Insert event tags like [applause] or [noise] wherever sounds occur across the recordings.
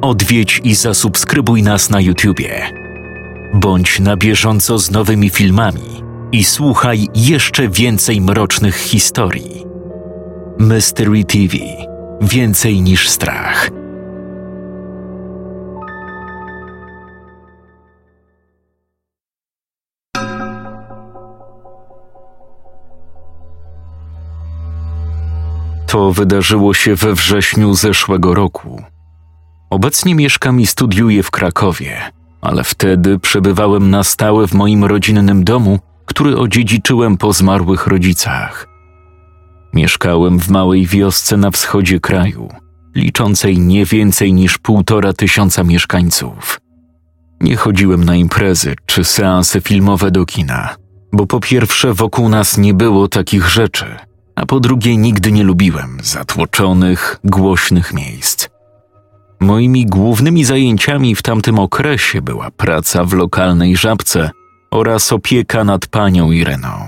odwiedź i zasubskrybuj nas na YouTubie. Bądź na bieżąco z nowymi filmami i słuchaj jeszcze więcej mrocznych historii. Mystery TV Więcej niż strach. To wydarzyło się we wrześniu zeszłego roku. Obecnie mieszkam i studiuję w Krakowie, ale wtedy przebywałem na stałe w moim rodzinnym domu, który odziedziczyłem po zmarłych rodzicach. Mieszkałem w małej wiosce na wschodzie kraju, liczącej nie więcej niż półtora tysiąca mieszkańców. Nie chodziłem na imprezy czy seanse filmowe do kina, bo po pierwsze wokół nas nie było takich rzeczy, a po drugie nigdy nie lubiłem zatłoczonych, głośnych miejsc. Moimi głównymi zajęciami w tamtym okresie była praca w lokalnej żabce oraz opieka nad panią Ireną.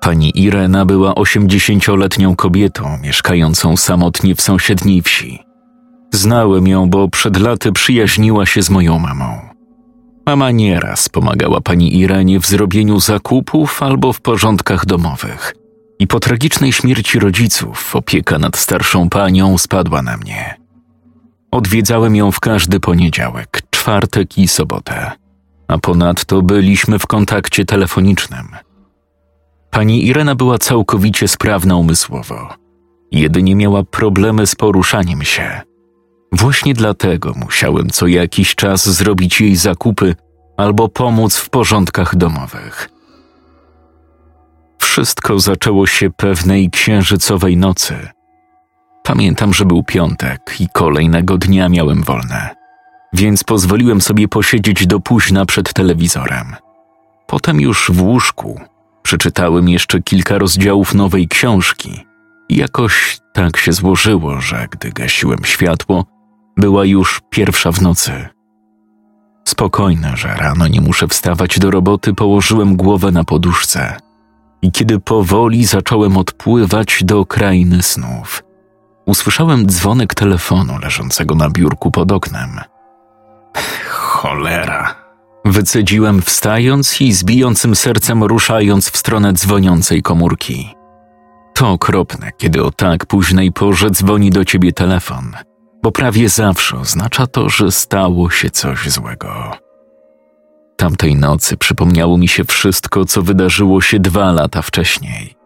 Pani Irena była osiemdziesięcioletnią kobietą mieszkającą samotnie w sąsiedniej wsi. Znałem ją, bo przed laty przyjaźniła się z moją mamą. Mama nieraz pomagała pani Irenie w zrobieniu zakupów albo w porządkach domowych. I po tragicznej śmierci rodziców opieka nad starszą panią spadła na mnie. Odwiedzałem ją w każdy poniedziałek, czwartek i sobotę, a ponadto byliśmy w kontakcie telefonicznym – Pani Irena była całkowicie sprawna umysłowo. Jedynie miała problemy z poruszaniem się. Właśnie dlatego musiałem co jakiś czas zrobić jej zakupy albo pomóc w porządkach domowych. Wszystko zaczęło się pewnej księżycowej nocy. Pamiętam, że był piątek i kolejnego dnia miałem wolne, więc pozwoliłem sobie posiedzieć do późna przed telewizorem. Potem już w łóżku Przeczytałem jeszcze kilka rozdziałów nowej książki i jakoś tak się złożyło, że gdy gasiłem światło, była już pierwsza w nocy. Spokojne, że rano nie muszę wstawać do roboty, położyłem głowę na poduszce i kiedy powoli zacząłem odpływać do krainy snów, usłyszałem dzwonek telefonu leżącego na biurku pod oknem. Cholera! Wycedziłem wstając i z bijącym sercem ruszając w stronę dzwoniącej komórki. To okropne, kiedy o tak późnej porze dzwoni do ciebie telefon, bo prawie zawsze oznacza to, że stało się coś złego. Tamtej nocy przypomniało mi się wszystko, co wydarzyło się dwa lata wcześniej.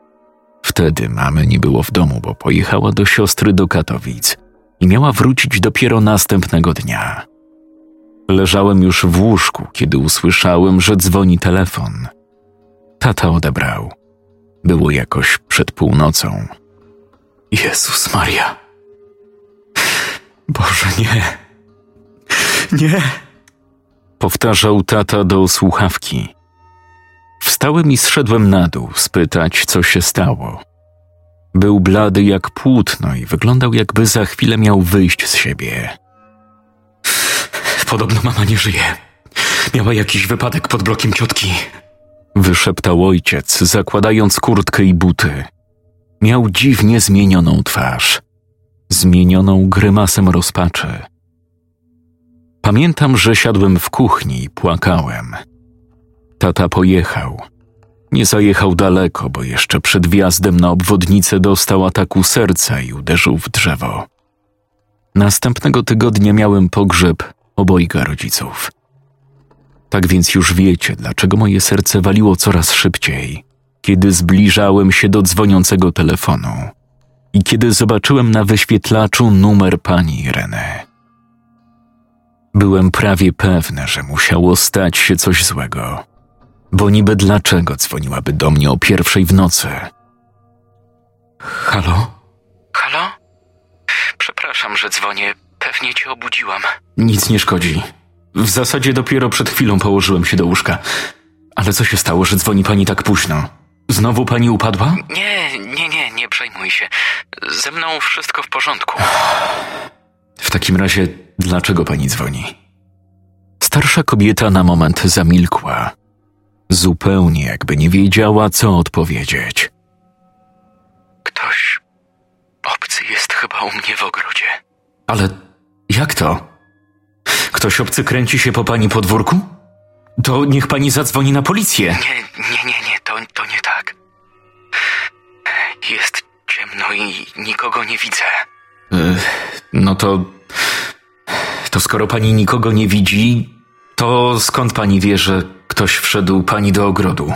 Wtedy mamy nie było w domu, bo pojechała do siostry do Katowic i miała wrócić dopiero następnego dnia. Leżałem już w łóżku, kiedy usłyszałem, że dzwoni telefon. Tata odebrał. Było jakoś przed północą. Jezus Maria. [sighs] Boże, nie. Nie. Powtarzał tata do słuchawki. Wstałem i zszedłem na dół, spytać, co się stało. Był blady jak płótno i wyglądał, jakby za chwilę miał wyjść z siebie. Podobno mama nie żyje. Miała jakiś wypadek pod blokiem ciotki. Wyszeptał ojciec, zakładając kurtkę i buty. Miał dziwnie zmienioną twarz. Zmienioną grymasem rozpaczy. Pamiętam, że siadłem w kuchni i płakałem. Tata pojechał. Nie zajechał daleko, bo jeszcze przed wjazdem na obwodnicę dostał ataku serca i uderzył w drzewo. Następnego tygodnia miałem pogrzeb obojga rodziców. Tak więc już wiecie, dlaczego moje serce waliło coraz szybciej, kiedy zbliżałem się do dzwoniącego telefonu i kiedy zobaczyłem na wyświetlaczu numer pani Ireny. Byłem prawie pewny, że musiało stać się coś złego, bo niby dlaczego dzwoniłaby do mnie o pierwszej w nocy? Halo? Halo? Przepraszam, że dzwonię. Pewnie cię obudziłam. Nic nie szkodzi. W zasadzie dopiero przed chwilą położyłem się do łóżka. Ale co się stało, że dzwoni pani tak późno? Znowu pani upadła? Nie, nie, nie, nie przejmuj się. Ze mną wszystko w porządku. W takim razie, dlaczego pani dzwoni? Starsza kobieta na moment zamilkła. Zupełnie jakby nie wiedziała, co odpowiedzieć. Ktoś obcy jest chyba u mnie w ogrodzie. Ale Jak to? Ktoś obcy kręci się po pani podwórku? To niech pani zadzwoni na policję. Nie, nie, nie, nie, to, to nie tak. Jest ciemno i nikogo nie widzę. Y, No to. To skoro pani nikogo nie widzi, to skąd pani wie, że ktoś wszedł pani do ogrodu?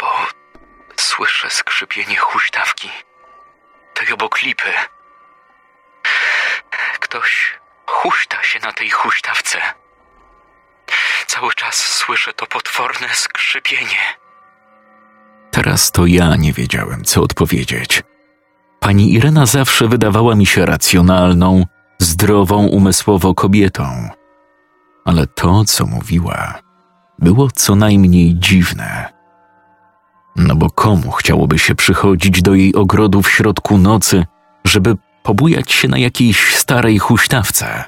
Bo słyszę skrzypienie huśtawki. Tej obok lipy. Ktoś huśta się na tej huśtawce. Cały czas słyszę to potworne skrzypienie. Teraz to ja nie wiedziałem, co odpowiedzieć. Pani Irena zawsze wydawała mi się racjonalną, zdrową umysłowo kobietą. Ale to, co mówiła, było co najmniej dziwne. No bo komu chciałoby się przychodzić do jej ogrodu w środku nocy, żeby pobujać się na jakiejś starej huśtawce?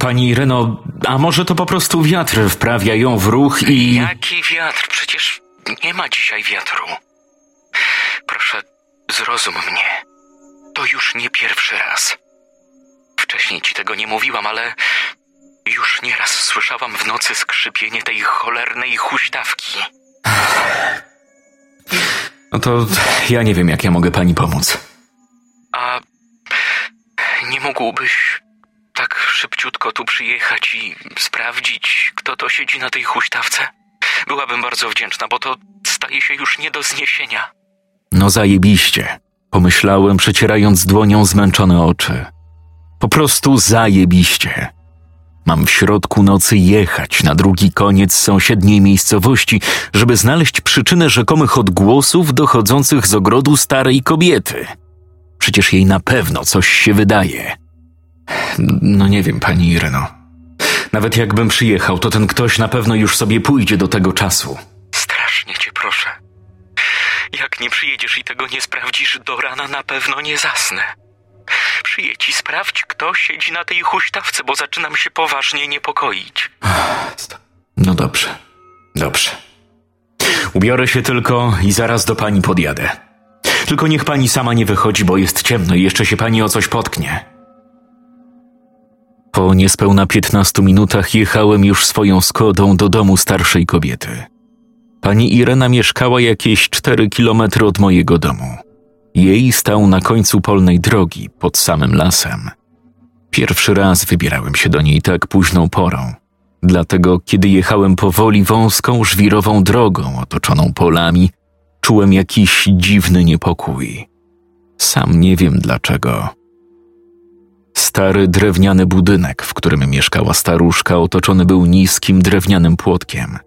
Pani Ireno, a może to po prostu wiatr wprawia ją w ruch i... Jaki wiatr? Przecież nie ma dzisiaj wiatru. Proszę, zrozum mnie. To już nie pierwszy raz. Wcześniej ci tego nie mówiłam, ale już nieraz słyszałam w nocy skrzypienie tej cholernej huśtawki. No to ja nie wiem, jak ja mogę pani pomóc. A nie mógłbyś tak szybciutko tu przyjechać i sprawdzić, kto to siedzi na tej huśtawce? Byłabym bardzo wdzięczna, bo to staje się już nie do zniesienia. No zajebiście, pomyślałem, przecierając dłonią zmęczone oczy. Po prostu zajebiście. Mam w środku nocy jechać na drugi koniec sąsiedniej miejscowości, żeby znaleźć przyczynę rzekomych odgłosów dochodzących z ogrodu starej kobiety. Przecież jej na pewno coś się wydaje. No nie wiem, pani Ireno. Nawet jakbym przyjechał, to ten ktoś na pewno już sobie pójdzie do tego czasu. Strasznie cię proszę. Jak nie przyjedziesz i tego nie sprawdzisz, do rana na pewno nie zasnę. Przyjedź i sprawdź, kto siedzi na tej huśtawce, bo zaczynam się poważnie niepokoić. No dobrze, dobrze. Ubiorę się tylko i zaraz do pani podjadę. Tylko niech pani sama nie wychodzi, bo jest ciemno i jeszcze się pani o coś potknie. Po niespełna piętnastu minutach jechałem już swoją Skodą do domu starszej kobiety. Pani Irena mieszkała jakieś cztery kilometry od mojego domu. Jej stał na końcu polnej drogi, pod samym lasem. Pierwszy raz wybierałem się do niej tak późną porą. Dlatego, kiedy jechałem powoli wąską, żwirową drogą otoczoną polami, czułem jakiś dziwny niepokój. Sam nie wiem dlaczego. Stary drewniany budynek, w którym mieszkała staruszka, otoczony był niskim drewnianym płotkiem,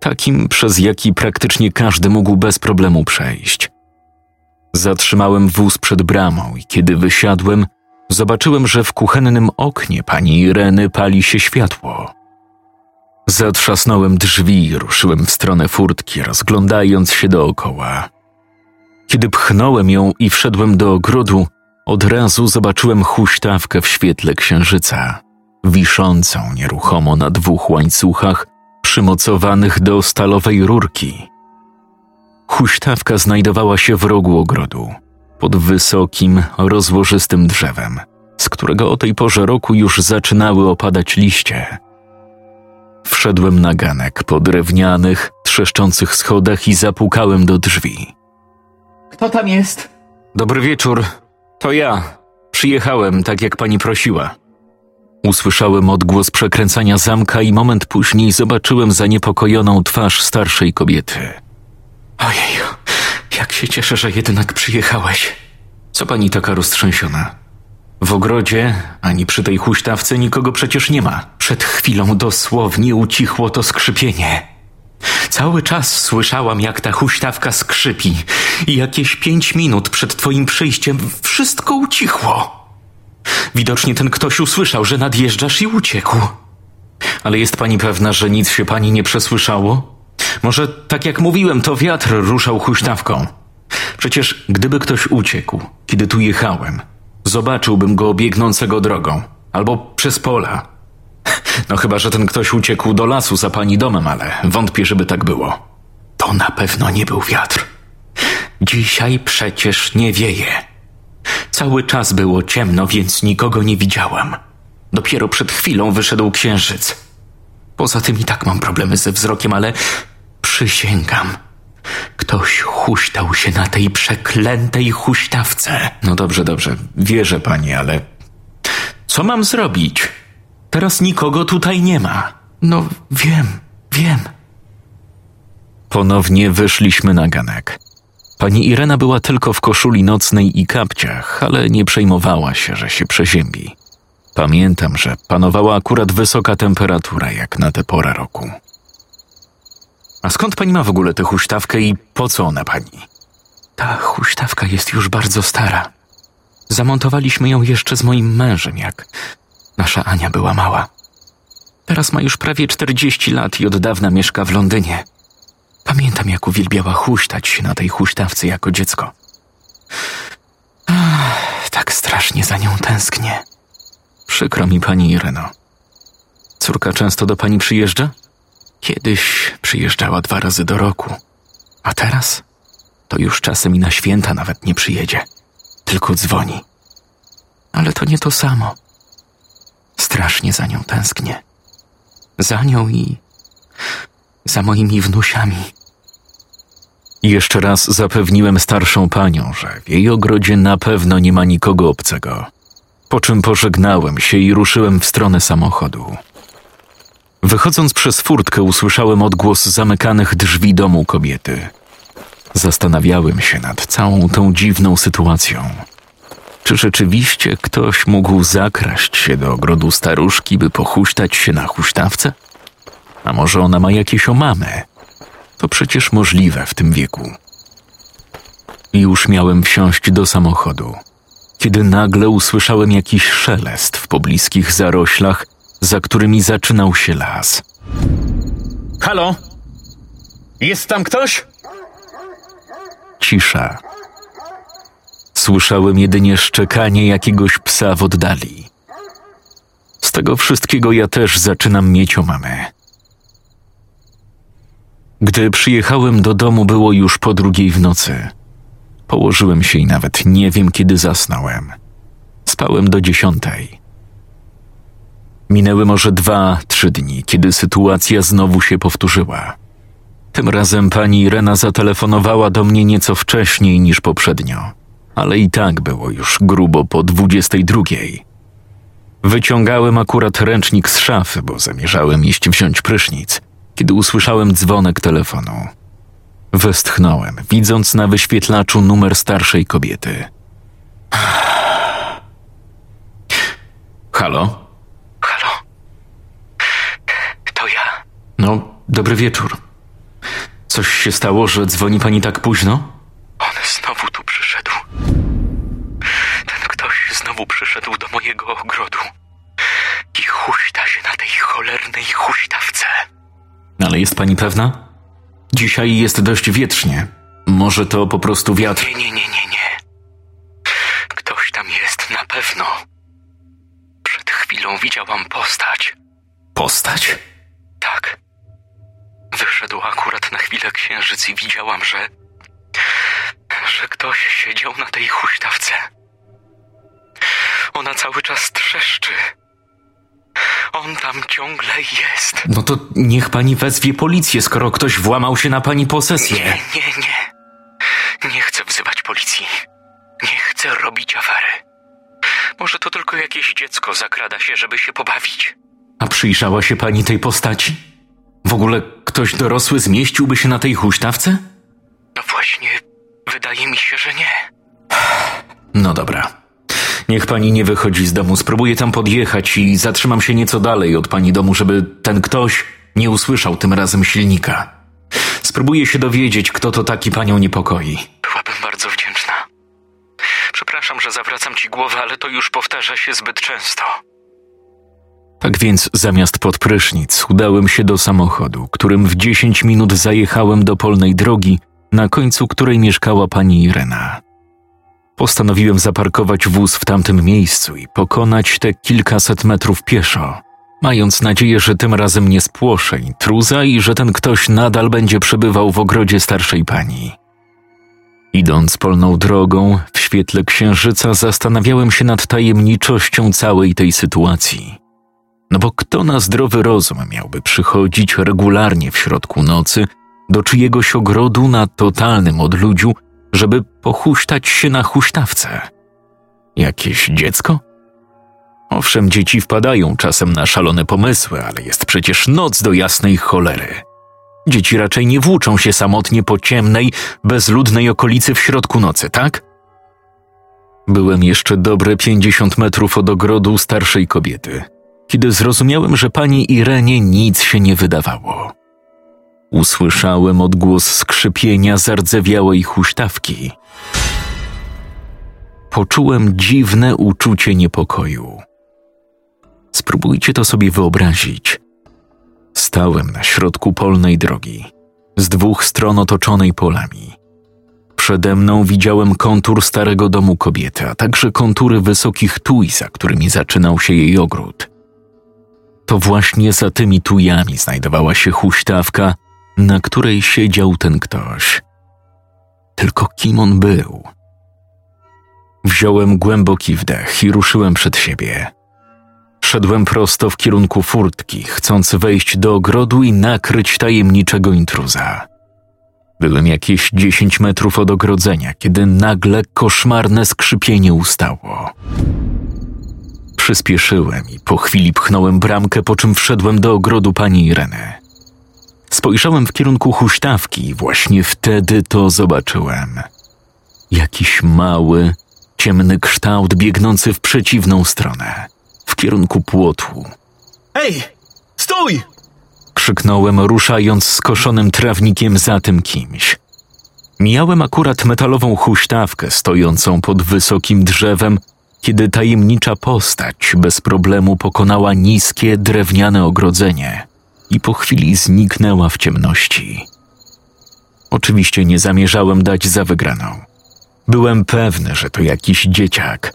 takim przez jaki praktycznie każdy mógł bez problemu przejść. Zatrzymałem wóz przed bramą i kiedy wysiadłem, zobaczyłem, że w kuchennym oknie pani Ireny pali się światło. Zatrzasnąłem drzwi i ruszyłem w stronę furtki, rozglądając się dookoła. Kiedy pchnąłem ją i wszedłem do ogrodu, od razu zobaczyłem huśtawkę w świetle księżyca, wiszącą nieruchomo na dwóch łańcuchach przymocowanych do stalowej rurki. Huśtawka znajdowała się w rogu ogrodu, pod wysokim, rozłożystym drzewem, z którego o tej porze roku już zaczynały opadać liście. Wszedłem na ganek po drewnianych, trzeszczących schodach i zapukałem do drzwi. Kto tam jest? Dobry wieczór. To ja. Przyjechałem, tak jak pani prosiła. Usłyszałem odgłos przekręcania zamka i moment później zobaczyłem zaniepokojoną twarz starszej kobiety. Ojej, jak się cieszę, że jednak przyjechałeś. Co pani taka roztrzęsiona? W ogrodzie, ani przy tej huśtawce nikogo przecież nie ma. Przed chwilą dosłownie ucichło to skrzypienie. Cały czas słyszałam, jak ta huśtawka skrzypi i jakieś pięć minut przed twoim przyjściem wszystko ucichło. Widocznie ten ktoś usłyszał, że nadjeżdżasz i uciekł. Ale jest pani pewna, że nic się pani nie przesłyszało? Może, tak jak mówiłem, to wiatr ruszał huśtawką. Przecież gdyby ktoś uciekł, kiedy tu jechałem, zobaczyłbym go biegnącego drogą albo przez pola. [laughs] No chyba, że ten ktoś uciekł do lasu za pani domem, ale wątpię, żeby tak było. To na pewno nie był wiatr. Dzisiaj przecież nie wieje. Cały czas było ciemno, więc nikogo nie widziałam. Dopiero przed chwilą wyszedł księżyc. Poza tym i tak mam problemy ze wzrokiem, ale przysięgam. Ktoś huśtał się na tej przeklętej huśtawce. No dobrze, dobrze, wierzę pani, ale co mam zrobić? Teraz nikogo tutaj nie ma. No wiem, wiem. Ponownie wyszliśmy na ganek. Pani Irena była tylko w koszuli nocnej i kapciach, ale nie przejmowała się, że się przeziębi. Pamiętam, że panowała akurat wysoka temperatura, jak na tę porę roku. A skąd pani ma w ogóle tę huśtawkę i po co ona pani? Ta huśtawka jest już bardzo stara. Zamontowaliśmy ją jeszcze z moim mężem, jak nasza Ania była mała. Teraz ma już prawie 40 lat i od dawna mieszka w Londynie. Pamiętam, jak uwielbiała huśtać się na tej huśtawce jako dziecko. Ach, tak strasznie za nią tęsknię. Przykro mi pani Ireno. Córka często do pani przyjeżdża? Kiedyś przyjeżdżała dwa razy do roku, a teraz to już czasem i na święta nawet nie przyjedzie, tylko dzwoni. Ale to nie to samo. Strasznie za nią tęsknię. Za nią i za moimi wnusiami. Jeszcze raz zapewniłem starszą panią, że w jej ogrodzie na pewno nie ma nikogo obcego. Po czym pożegnałem się i ruszyłem w stronę samochodu. Wychodząc przez furtkę, usłyszałem odgłos zamykanych drzwi domu kobiety. Zastanawiałem się nad całą tą dziwną sytuacją. Czy rzeczywiście ktoś mógł zakraść się do ogrodu staruszki, by pochuśtać się na huśtawce? A może ona ma jakieś omamy? To przecież możliwe w tym wieku. Już miałem wsiąść do samochodu, kiedy nagle usłyszałem jakiś szelest w pobliskich zaroślach, za którymi zaczynał się las. Halo? Jest tam ktoś? Cisza. Słyszałem jedynie szczekanie jakiegoś psa w oddali. Z tego wszystkiego ja też zaczynam mieć omamę. Gdy przyjechałem do domu, było już po drugiej w nocy. Położyłem się i nawet nie wiem, kiedy zasnąłem. Spałem do dziesiątej. Minęły może dwa, trzy dni, kiedy sytuacja znowu się powtórzyła. Tym razem pani Irena zatelefonowała do mnie nieco wcześniej niż poprzednio, ale i tak było już grubo po dwudziestej drugiej. Wyciągałem akurat ręcznik z szafy, bo zamierzałem iść wziąć prysznic, kiedy usłyszałem dzwonek telefonu. Westchnąłem, widząc na wyświetlaczu numer starszej kobiety. [sighs] Halo? To ja. No, dobry wieczór. Coś się stało, że dzwoni pani tak późno? On znowu tu przyszedł. Ten ktoś znowu przyszedł do mojego ogrodu. I huśta się na tej cholernej huśtawce. Ale jest pani pewna? Dzisiaj jest dość wietrznie. Może to po prostu wiatr. Nie, nie, nie, nie, nie. Ktoś tam jest na pewno. Przed chwilą widziałam postać. Postać? Tak. Wyszedł akurat na chwilę księżyc i widziałam, że. że ktoś siedział na tej huśtawce. Ona cały czas trzeszczy. On tam ciągle jest. No to niech pani wezwie policję, skoro ktoś włamał się na pani posesję. Nie, nie, nie. Nie chcę wzywać policji. Nie chcę robić afery. Może to tylko jakieś dziecko zakrada się, żeby się pobawić. A przyjrzała się pani tej postaci? W ogóle ktoś dorosły zmieściłby się na tej huśtawce? No właśnie, wydaje mi się, że nie. No dobra. Niech pani nie wychodzi z domu. Spróbuję tam podjechać i zatrzymam się nieco dalej od pani domu, żeby ten ktoś nie usłyszał tym razem silnika. Spróbuję się dowiedzieć, kto to taki panią niepokoi. Byłabym bardzo wdzięczna. Przepraszam, że zawracam ci głowę, ale to już powtarza się zbyt często. Tak więc zamiast pod prysznic udałem się do samochodu, którym w 10 minut zajechałem do polnej drogi, na końcu której mieszkała pani Irena. Postanowiłem zaparkować wóz w tamtym miejscu i pokonać te kilkaset metrów pieszo, mając nadzieję, że tym razem nie spłoszę intruza i że ten ktoś nadal będzie przebywał w ogrodzie starszej pani. Idąc polną drogą, w świetle księżyca zastanawiałem się nad tajemniczością całej tej sytuacji. No bo kto na zdrowy rozum miałby przychodzić regularnie w środku nocy do czyjegoś ogrodu na totalnym odludziu, żeby pochuśtać się na huśtawce? Jakieś dziecko? Owszem, dzieci wpadają czasem na szalone pomysły, ale jest przecież noc do jasnej cholery. Dzieci raczej nie włóczą się samotnie po ciemnej, bezludnej okolicy w środku nocy, tak? Byłem jeszcze dobre pięćdziesiąt metrów od ogrodu starszej kobiety, kiedy zrozumiałem, że pani Irenie nic się nie wydawało. Usłyszałem odgłos skrzypienia zardzewiałej huśtawki. Poczułem dziwne uczucie niepokoju. Spróbujcie to sobie wyobrazić. Stałem na środku polnej drogi, z dwóch stron otoczonej polami. Przede mną widziałem kontur starego domu kobiety, a także kontury wysokich tuj, za którymi zaczynał się jej ogród. To właśnie za tymi tujami znajdowała się huśtawka, na której siedział ten ktoś. Tylko kim on był? Wziąłem głęboki wdech i ruszyłem przed siebie. Szedłem prosto w kierunku furtki, chcąc wejść do ogrodu i nakryć tajemniczego intruza. Byłem jakieś dziesięć metrów od ogrodzenia, kiedy nagle koszmarne skrzypienie ustało. Przyspieszyłem i po chwili pchnąłem bramkę, po czym wszedłem do ogrodu pani Ireny. Spojrzałem w kierunku huśtawki i właśnie wtedy to zobaczyłem. Jakiś mały, ciemny kształt biegnący w przeciwną stronę, w kierunku płotu. Ej! Stój! Krzyknąłem, ruszając skoszonym trawnikiem za tym kimś. Mijałem akurat metalową huśtawkę stojącą pod wysokim drzewem, kiedy tajemnicza postać bez problemu pokonała niskie, drewniane ogrodzenie i po chwili zniknęła w ciemności. Oczywiście nie zamierzałem dać za wygraną. Byłem pewny, że to jakiś dzieciak.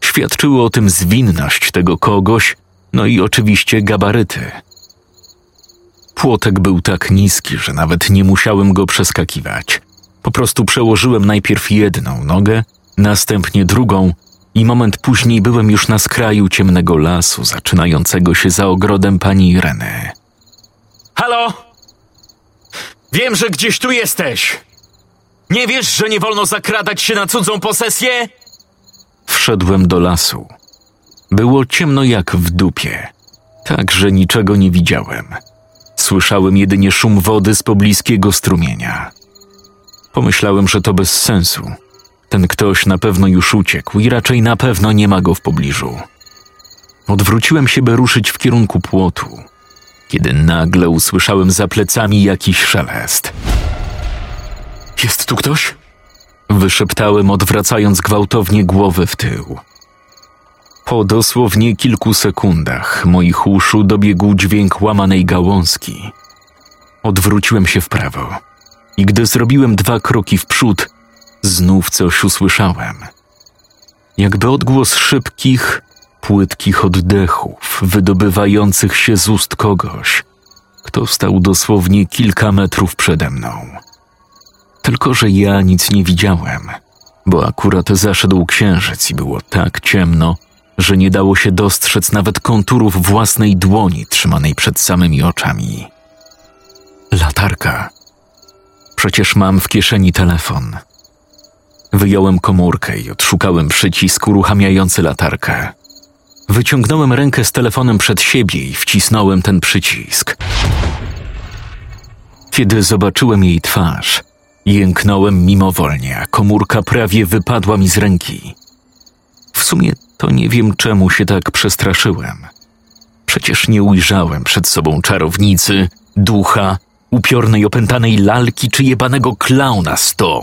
Świadczyły o tym zwinność tego kogoś, no i oczywiście gabaryty. Płotek był tak niski, że nawet nie musiałem go przeskakiwać. Po prostu przełożyłem najpierw jedną nogę, następnie drugą i moment później byłem już na skraju ciemnego lasu, zaczynającego się za ogrodem pani Ireny. Halo? Wiem, że gdzieś tu jesteś. Nie wiesz, że nie wolno zakradać się na cudzą posesję? Wszedłem do lasu. Było ciemno jak w dupie, tak że niczego nie widziałem. Słyszałem jedynie szum wody z pobliskiego strumienia. Pomyślałem, że to bez sensu. Ten ktoś na pewno już uciekł i raczej na pewno nie ma go w pobliżu. Odwróciłem się, by ruszyć w kierunku płotu, kiedy nagle usłyszałem za plecami jakiś szelest. Jest tu ktoś? Wyszeptałem, odwracając gwałtownie głowę w tył. Po dosłownie kilku sekundach moich uszu dobiegł dźwięk łamanej gałązki. Odwróciłem się w prawo i gdy zrobiłem dwa kroki w przód, znów coś usłyszałem. Jakby odgłos szybkich, płytkich oddechów wydobywających się z ust kogoś, kto stał dosłownie kilka metrów przede mną. Tylko, że ja nic nie widziałem, bo akurat zaszedł księżyc i było tak ciemno, że nie dało się dostrzec nawet konturów własnej dłoni trzymanej przed samymi oczami. Latarka. Przecież mam w kieszeni telefon. Wyjąłem komórkę i odszukałem przycisk uruchamiający latarkę. Wyciągnąłem rękę z telefonem przed siebie i wcisnąłem ten przycisk. Kiedy zobaczyłem jej twarz, jęknąłem mimowolnie, a komórka prawie wypadła mi z ręki. W sumie to nie wiem, czemu się tak przestraszyłem. Przecież nie ujrzałem przed sobą czarownicy, ducha, upiornej opętanej lalki czy jebanego klauna sto.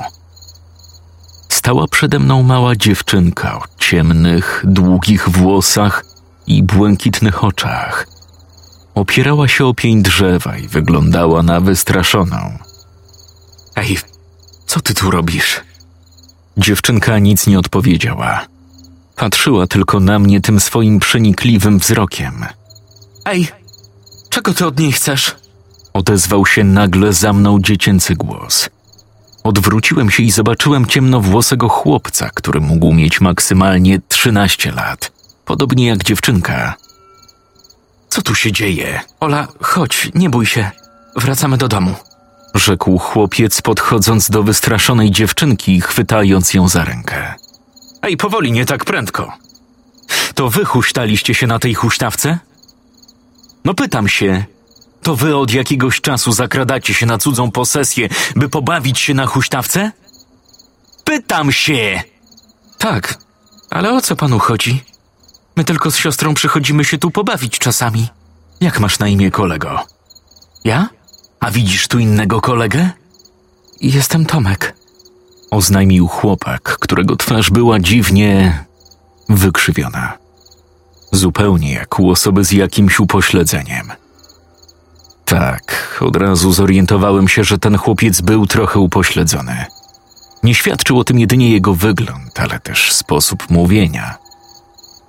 Stała przede mną mała dziewczynka o ciemnych, długich włosach i błękitnych oczach. Opierała się o pień drzewa i wyglądała na wystraszoną. Ej, co ty tu robisz? Dziewczynka nic nie odpowiedziała. Patrzyła tylko na mnie tym swoim przenikliwym wzrokiem. Ej, czego ty od niej chcesz? Odezwał się nagle za mną dziecięcy głos. Odwróciłem się i zobaczyłem ciemnowłosego chłopca, który mógł mieć maksymalnie 13 lat, podobnie jak dziewczynka. tu się dzieje? Ola, chodź, nie bój się. Wracamy do domu. Rzekł chłopiec, podchodząc do wystraszonej dziewczynki i chwytając ją za rękę. Ej, powoli, nie tak prędko. To wy huśtaliście się na tej huśtawce? No pytam się, to wy od jakiegoś czasu zakradacie się na cudzą posesję, by pobawić się na huśtawce? Pytam się! Tak, ale o co panu chodzi? My tylko z siostrą przychodzimy się tu pobawić czasami. Jak masz na imię kolego? Ja? A widzisz tu innego kolegę? Jestem Tomek. Oznajmił chłopak, którego twarz była dziwnie wykrzywiona. Zupełnie jak u osoby z jakimś upośledzeniem. Tak, od razu zorientowałem się, że ten chłopiec był trochę upośledzony. Nie świadczył o tym jedynie jego wygląd, ale też sposób mówienia.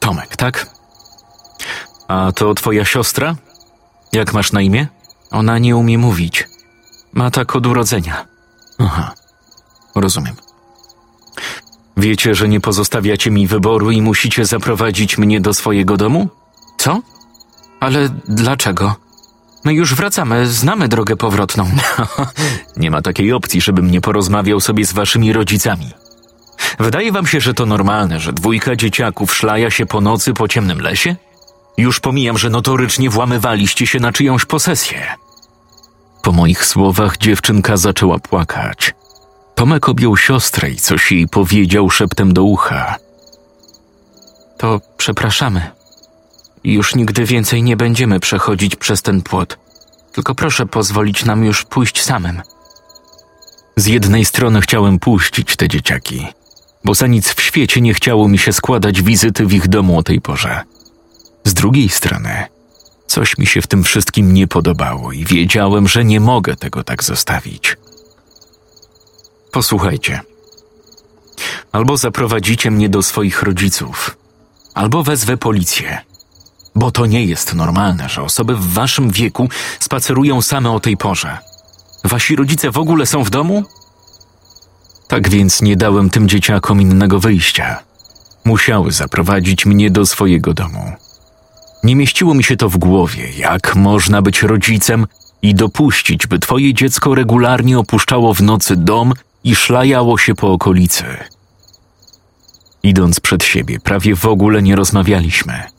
Tomek, tak? A to twoja siostra? Jak masz na imię? Ona nie umie mówić. Ma tak od urodzenia. Aha, rozumiem. Wiecie, że nie pozostawiacie mi wyboru i musicie zaprowadzić mnie do swojego domu? Co? Ale dlaczego? My już wracamy, znamy drogę powrotną. [laughs] nie ma takiej opcji, żebym nie porozmawiał sobie z waszymi rodzicami. Wydaje wam się, że to normalne, że dwójka dzieciaków szlaja się po nocy po ciemnym lesie? Już pomijam, że notorycznie włamywaliście się na czyjąś posesję. Po moich słowach dziewczynka zaczęła płakać. Tomek objął siostrę i coś jej powiedział szeptem do ucha. To przepraszamy. Już nigdy więcej nie będziemy przechodzić przez ten płot. Tylko proszę pozwolić nam już pójść samym. Z jednej strony chciałem puścić te dzieciaki, bo za nic w świecie nie chciało mi się składać wizyty w ich domu o tej porze. Z drugiej strony, coś mi się w tym wszystkim nie podobało i wiedziałem, że nie mogę tego tak zostawić. Posłuchajcie. Albo zaprowadzicie mnie do swoich rodziców, albo wezwę policję. Bo to nie jest normalne, że osoby w waszym wieku spacerują same o tej porze. Wasi rodzice w ogóle są w domu? Tak więc nie dałem tym dzieciakom innego wyjścia. Musiały zaprowadzić mnie do swojego domu. Nie mieściło mi się to w głowie, jak można być rodzicem i dopuścić, by twoje dziecko regularnie opuszczało w nocy dom i szlajało się po okolicy. Idąc przed siebie, prawie w ogóle nie rozmawialiśmy.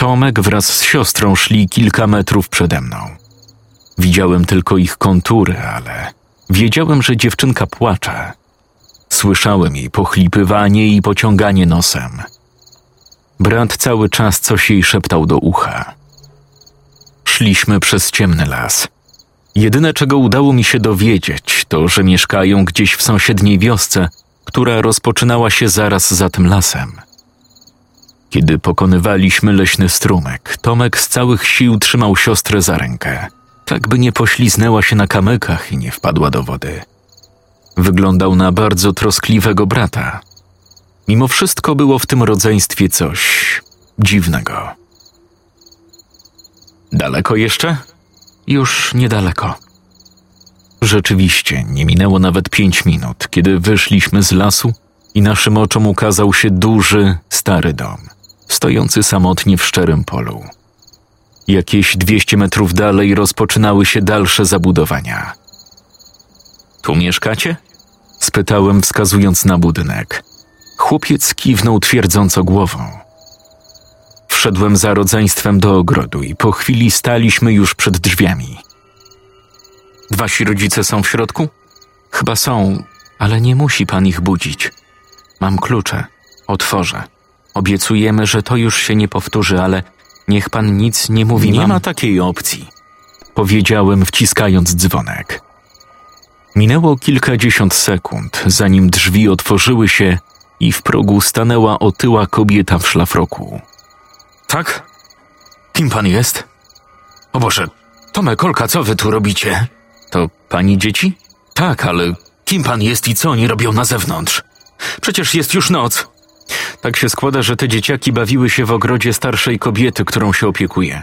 Tomek wraz z siostrą szli kilka metrów przede mną. Widziałem tylko ich kontury, ale wiedziałem, że dziewczynka płacze. Słyszałem jej pochlipywanie i pociąganie nosem. Brat cały czas coś jej szeptał do ucha. Szliśmy przez ciemny las. Jedyne, czego udało mi się dowiedzieć, to, że mieszkają gdzieś w sąsiedniej wiosce, która rozpoczynała się zaraz za tym lasem. Kiedy pokonywaliśmy leśny strumyk, Tomek z całych sił trzymał siostrę za rękę, tak by nie pośliznęła się na kamykach i nie wpadła do wody. Wyglądał na bardzo troskliwego brata. Mimo wszystko było w tym rodzeństwie coś dziwnego. Daleko jeszcze? Już niedaleko. Rzeczywiście, nie minęło nawet pięć minut, kiedy wyszliśmy z lasu i naszym oczom ukazał się duży, stary dom, stojący samotnie w szczerym polu. Jakieś dwieście metrów dalej rozpoczynały się dalsze zabudowania. Tu mieszkacie? spytałem, wskazując na budynek. Chłopiec kiwnął twierdząco głową. Wszedłem za rodzeństwem do ogrodu i po chwili staliśmy już przed drzwiami. Wasi rodzice są w środku? Chyba są, ale nie musi pan ich budzić. Mam klucze. Otworzę. Obiecujemy, że to już się nie powtórzy, ale niech pan nic nie mówi. Nie mam... ma takiej opcji, powiedziałem, wciskając dzwonek. Minęło kilkadziesiąt sekund, zanim drzwi otworzyły się i w progu stanęła otyła kobieta w szlafroku. Tak? Kim pan jest? O Boże, Tomek, Olka, co wy tu robicie? To pani dzieci? Tak, ale kim pan jest i co oni robią na zewnątrz? Przecież jest już noc. Tak się składa, że te dzieciaki bawiły się w ogrodzie starszej kobiety, którą się opiekuje.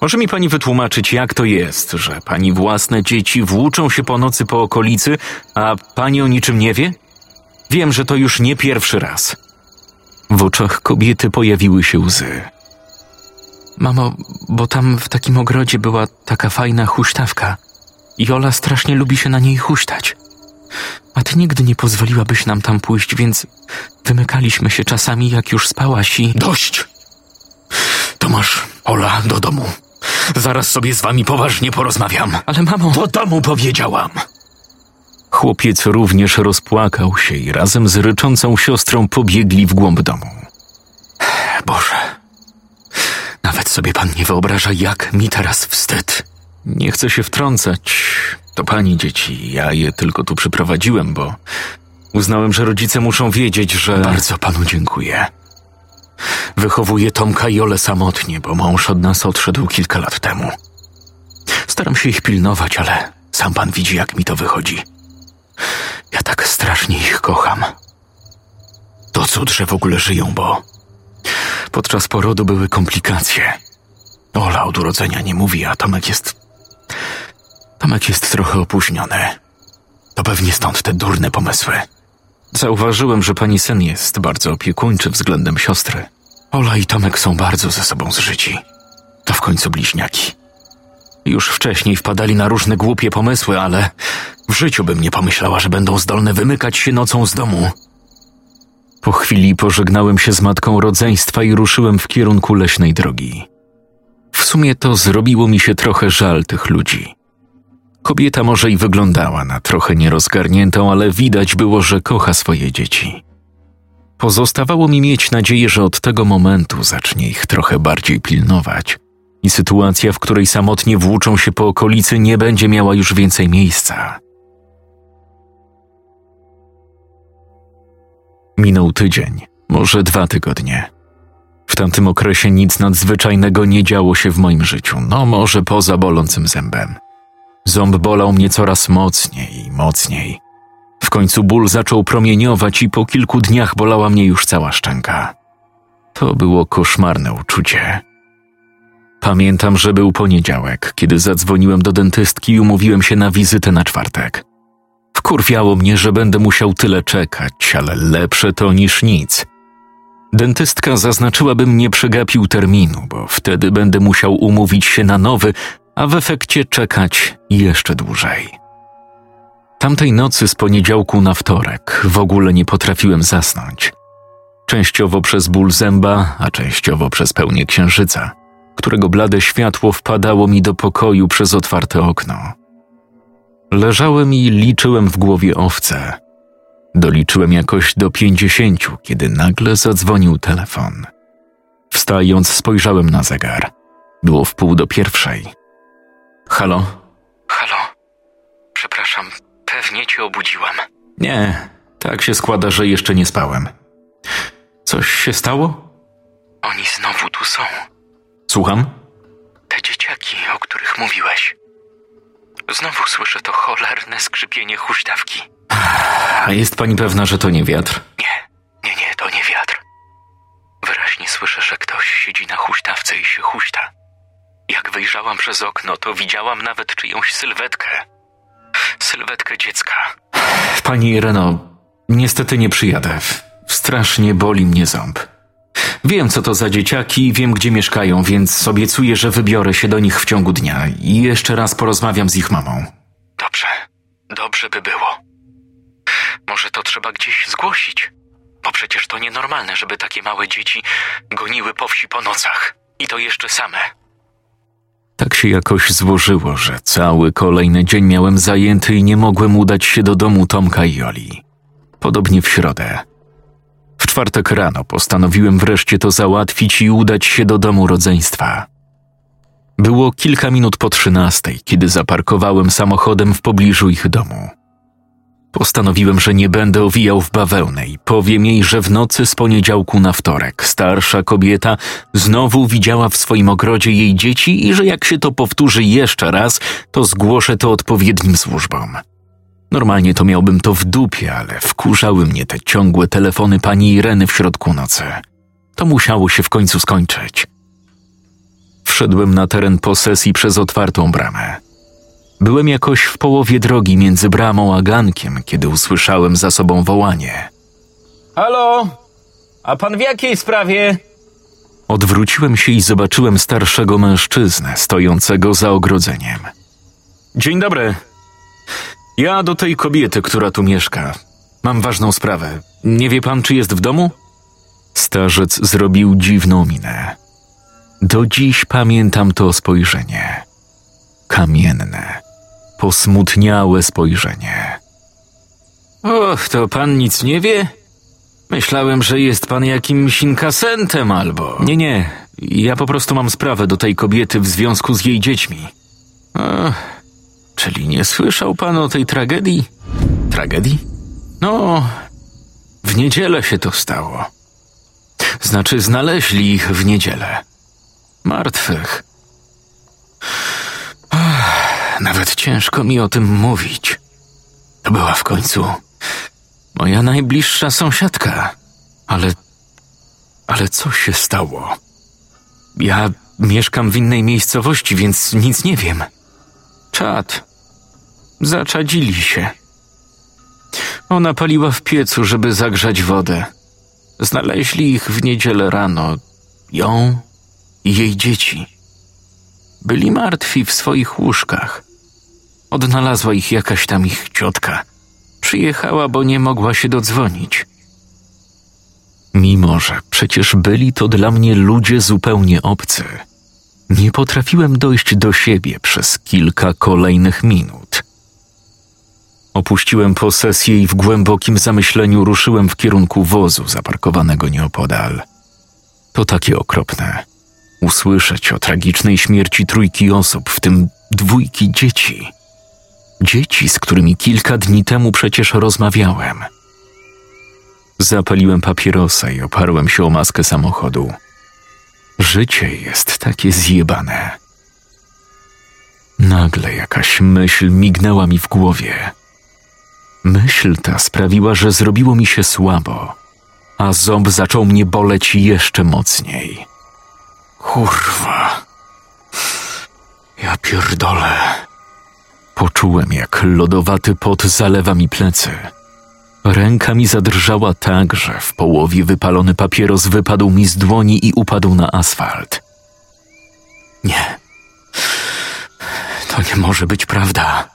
Może mi pani wytłumaczyć, jak to jest, że pani własne dzieci włóczą się po nocy po okolicy, a pani o niczym nie wie? Wiem, że to już nie pierwszy raz. W oczach kobiety pojawiły się łzy. Mamo, bo tam w takim ogrodzie była taka fajna huśtawka. I Ola strasznie lubi się na niej huśtać. A ty nigdy nie pozwoliłabyś nam tam pójść, więc wymykaliśmy się czasami, jak już spałaś i... Dość! Tomasz, Ola, do domu. Zaraz sobie z wami poważnie porozmawiam. Ale mamo... Do domu powiedziałam! Chłopiec również rozpłakał się i razem z ryczącą siostrą pobiegli w głąb domu. Boże, nawet sobie pan nie wyobraża, jak mi teraz wstyd. Nie chcę się wtrącać. To pani dzieci, ja je tylko tu przyprowadziłem, bo uznałem, że rodzice muszą wiedzieć, że. Bardzo panu dziękuję. Wychowuję Tomka i Ole samotnie, bo mąż od nas odszedł kilka lat temu. Staram się ich pilnować, ale sam pan widzi, jak mi to wychodzi. Ja tak strasznie ich kocham. To cud, że w ogóle żyją, bo podczas porodu były komplikacje. Ola od urodzenia nie mówi, a Tomek jest. Tomek jest trochę opóźniony. To pewnie stąd te durne pomysły. Zauważyłem, że pani syn jest bardzo opiekuńczy względem siostry. Ola i Tomek są bardzo ze sobą zżyci. To w końcu bliźniaki. Już wcześniej wpadali na różne głupie pomysły, ale w życiu bym nie pomyślała, że będą zdolne wymykać się nocą z domu. Po chwili pożegnałem się z matką rodzeństwa i ruszyłem w kierunku leśnej drogi. Sumie to zrobiło mi się trochę żal tych ludzi. Kobieta może i wyglądała na trochę nierozgarniętą, ale widać było, że kocha swoje dzieci. Pozostawało mi mieć nadzieję, że od tego momentu zacznie ich trochę bardziej pilnować i sytuacja, w której samotnie włóczą się po okolicy, nie będzie miała już więcej miejsca. Minął tydzień, może dwa tygodnie. W tamtym okresie nic nadzwyczajnego nie działo się w moim życiu, no może poza bolącym zębem. Ząb bolał mnie coraz mocniej i mocniej. W końcu ból zaczął promieniować i po kilku dniach bolała mnie już cała szczęka. To było koszmarne uczucie. Pamiętam, że był poniedziałek, kiedy zadzwoniłem do dentystki i umówiłem się na wizytę na czwartek. Wkurwiało mnie, że będę musiał tyle czekać, ale lepsze to niż nic. Dentystka zaznaczyła, bym nie przegapił terminu, bo wtedy będę musiał umówić się na nowy, a w efekcie czekać jeszcze dłużej. Tamtej nocy z poniedziałku na wtorek w ogóle nie potrafiłem zasnąć. Częściowo przez ból zęba, a częściowo przez pełnię księżyca, którego blade światło wpadało mi do pokoju przez otwarte okno. Leżałem i liczyłem w głowie owce. Doliczyłem jakoś do pięćdziesięciu, kiedy nagle zadzwonił telefon. Wstając, spojrzałem na zegar. Było w pół do pierwszej. Halo? Halo? Przepraszam, pewnie cię obudziłam. Nie, tak się składa, że jeszcze nie spałem. Coś się stało? Oni znowu tu są. Słucham? Te dzieciaki, o których mówiłeś. Znowu słyszę to cholerne skrzypienie huśtawki. A jest pani pewna, że to nie wiatr? Nie, nie, nie, to nie wiatr. Wyraźnie słyszę, że ktoś siedzi na huśtawce i się huśta. Jak wyjrzałam przez okno, to widziałam nawet czyjąś sylwetkę. Sylwetkę dziecka. Pani Ireno, niestety nie przyjadę. Strasznie boli mnie ząb. Wiem, co to za dzieciaki i wiem, gdzie mieszkają, więc obiecuję, że wybiorę się do nich w ciągu dnia i jeszcze raz porozmawiam z ich mamą. Dobrze, dobrze by było. Może to trzeba gdzieś zgłosić, bo przecież to nienormalne, żeby takie małe dzieci goniły po wsi po nocach i to jeszcze same. Tak się jakoś złożyło, że cały kolejny dzień miałem zajęty i nie mogłem udać się do domu Tomka i Joli. Podobnie w środę. W czwartek rano postanowiłem wreszcie to załatwić i udać się do domu rodzeństwa. Było kilka minut po trzynastej, kiedy zaparkowałem samochodem w pobliżu ich domu. Postanowiłem, że nie będę owijał w bawełnę i powiem jej, że w nocy z poniedziałku na wtorek starsza kobieta znowu widziała w swoim ogrodzie jej dzieci i że jak się to powtórzy jeszcze raz, to zgłoszę to odpowiednim służbom. Normalnie to miałbym to w dupie, ale wkurzały mnie te ciągłe telefony pani Ireny w środku nocy. To musiało się w końcu skończyć. Wszedłem na teren posesji przez otwartą bramę. Byłem jakoś w połowie drogi między bramą a gankiem, kiedy usłyszałem za sobą wołanie. Halo? A pan w jakiej sprawie? Odwróciłem się i zobaczyłem starszego mężczyznę stojącego za ogrodzeniem. Dzień dobry. Ja do tej kobiety, która tu mieszka. Mam ważną sprawę. Nie wie pan, czy jest w domu? Starzec zrobił dziwną minę. Do dziś pamiętam to spojrzenie. Kamienne, posmutniałe spojrzenie. Och, to pan nic nie wie? Myślałem, że jest pan jakimś inkasentem albo. Nie, nie, ja po prostu mam sprawę do tej kobiety w związku z jej dziećmi. O, czyli nie słyszał pan o tej tragedii? Tragedii? No, w niedzielę się to stało. Znaczy, znaleźli ich w niedzielę. Martwych. Nawet ciężko mi o tym mówić. To była w końcu moja najbliższa sąsiadka. Ale. Ale co się stało? Ja mieszkam w innej miejscowości, więc nic nie wiem. Czad. Zaczadzili się. Ona paliła w piecu, żeby zagrzać wodę. Znaleźli ich w niedzielę rano. Ją i jej dzieci. Byli martwi w swoich łóżkach. Odnalazła ich jakaś tam ich ciotka. Przyjechała, bo nie mogła się dodzwonić. Mimo, że przecież byli to dla mnie ludzie zupełnie obcy, nie potrafiłem dojść do siebie przez kilka kolejnych minut. Opuściłem posesję i w głębokim zamyśleniu ruszyłem w kierunku wozu zaparkowanego nieopodal. To takie okropne. Usłyszeć o tragicznej śmierci trójki osób, w tym dwójki dzieci. Dzieci, z którymi kilka dni temu przecież rozmawiałem. Zapaliłem papierosa i oparłem się o maskę samochodu. Życie jest takie zjebane. Nagle jakaś myśl mignęła mi w głowie. Myśl ta sprawiła, że zrobiło mi się słabo, a ząb zaczął mnie boleć jeszcze mocniej. Kurwa. Ja pierdolę. Poczułem, jak lodowaty pot zalewa mi plecy. Ręka mi zadrżała tak, że w połowie wypalony papieros wypadł mi z dłoni i upadł na asfalt. Nie. To nie może być prawda.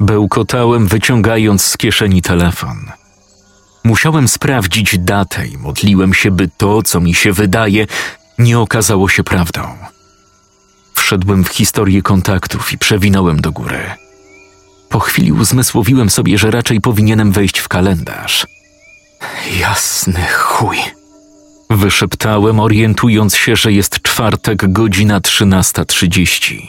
Bełkotałem, wyciągając z kieszeni telefon. Musiałem sprawdzić datę i modliłem się, by to, co mi się wydaje, nie okazało się prawdą. Wszedłem w historię kontaktów i przewinąłem do góry. Po chwili uzmysłowiłem sobie, że raczej powinienem wejść w kalendarz. Jasny chuj. Wyszeptałem, orientując się, że jest czwartek, godzina 13.30.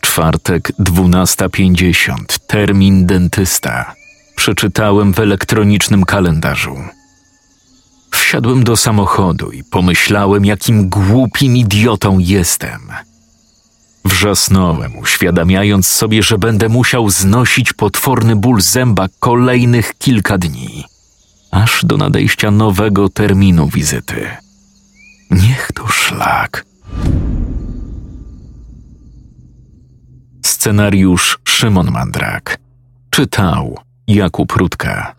Czwartek, 12.50, termin dentysta. Przeczytałem w elektronicznym kalendarzu. Wsiadłem do samochodu i pomyślałem, jakim głupim idiotą jestem. Wrzasnąłem, uświadamiając sobie, że będę musiał znosić potworny ból zęba kolejnych kilka dni, aż do nadejścia nowego terminu wizyty. Niech to szlak. Scenariusz Szymon Mandrak. Czytał Jakub Rutka.